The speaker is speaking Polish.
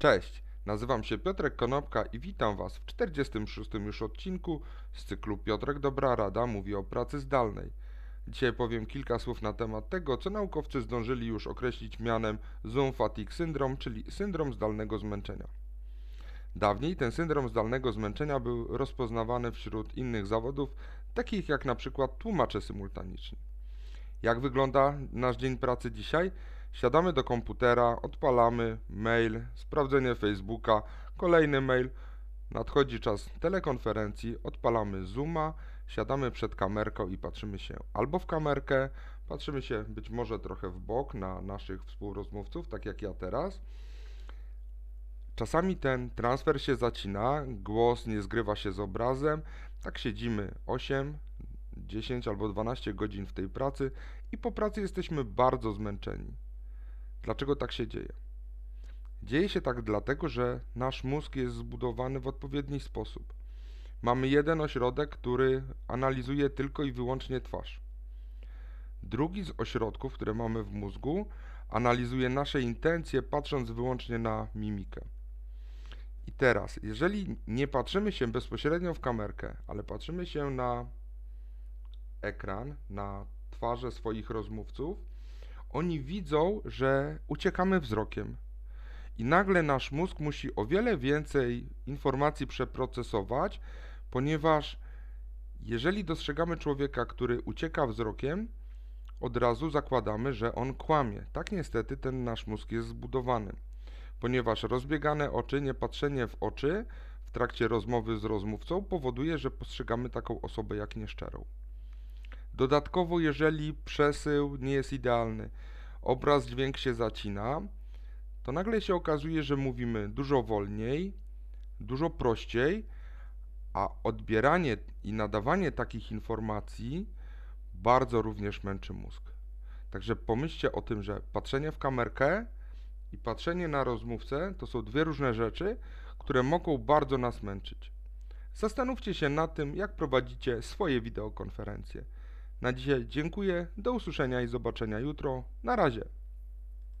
Cześć, nazywam się Piotrek Konopka i witam Was w 46. już odcinku z cyklu Piotrek Dobra Rada mówi o pracy zdalnej. Dzisiaj powiem kilka słów na temat tego, co naukowcy zdążyli już określić mianem Zoom Fatigue Syndrome, czyli syndrom zdalnego zmęczenia. Dawniej ten syndrom zdalnego zmęczenia był rozpoznawany wśród innych zawodów, takich jak na przykład tłumacze symultaniczni. Jak wygląda nasz dzień pracy dzisiaj? Siadamy do komputera, odpalamy mail, sprawdzenie Facebooka, kolejny mail. Nadchodzi czas telekonferencji, odpalamy Zooma, siadamy przed kamerką i patrzymy się albo w kamerkę, patrzymy się być może trochę w bok na naszych współrozmówców, tak jak ja teraz. Czasami ten transfer się zacina, głos nie zgrywa się z obrazem, tak siedzimy 8, 10 albo 12 godzin w tej pracy i po pracy jesteśmy bardzo zmęczeni. Dlaczego tak się dzieje? Dzieje się tak dlatego, że nasz mózg jest zbudowany w odpowiedni sposób. Mamy jeden ośrodek, który analizuje tylko i wyłącznie twarz. Drugi z ośrodków, które mamy w mózgu, analizuje nasze intencje, patrząc wyłącznie na mimikę. I teraz, jeżeli nie patrzymy się bezpośrednio w kamerkę, ale patrzymy się na ekran, na twarze swoich rozmówców, oni widzą, że uciekamy wzrokiem. I nagle nasz mózg musi o wiele więcej informacji przeprocesować, ponieważ jeżeli dostrzegamy człowieka, który ucieka wzrokiem, od razu zakładamy, że on kłamie. Tak niestety ten nasz mózg jest zbudowany. Ponieważ rozbiegane oczy, niepatrzenie w oczy w trakcie rozmowy z rozmówcą powoduje, że postrzegamy taką osobę jak nieszczerą. Dodatkowo, jeżeli przesył nie jest idealny, obraz, dźwięk się zacina, to nagle się okazuje, że mówimy dużo wolniej, dużo prościej, a odbieranie i nadawanie takich informacji bardzo również męczy mózg. Także pomyślcie o tym, że patrzenie w kamerkę i patrzenie na rozmówcę to są dwie różne rzeczy, które mogą bardzo nas męczyć. Zastanówcie się nad tym, jak prowadzicie swoje wideokonferencje. Na dzisiaj dziękuję, do usłyszenia i zobaczenia jutro. Na razie.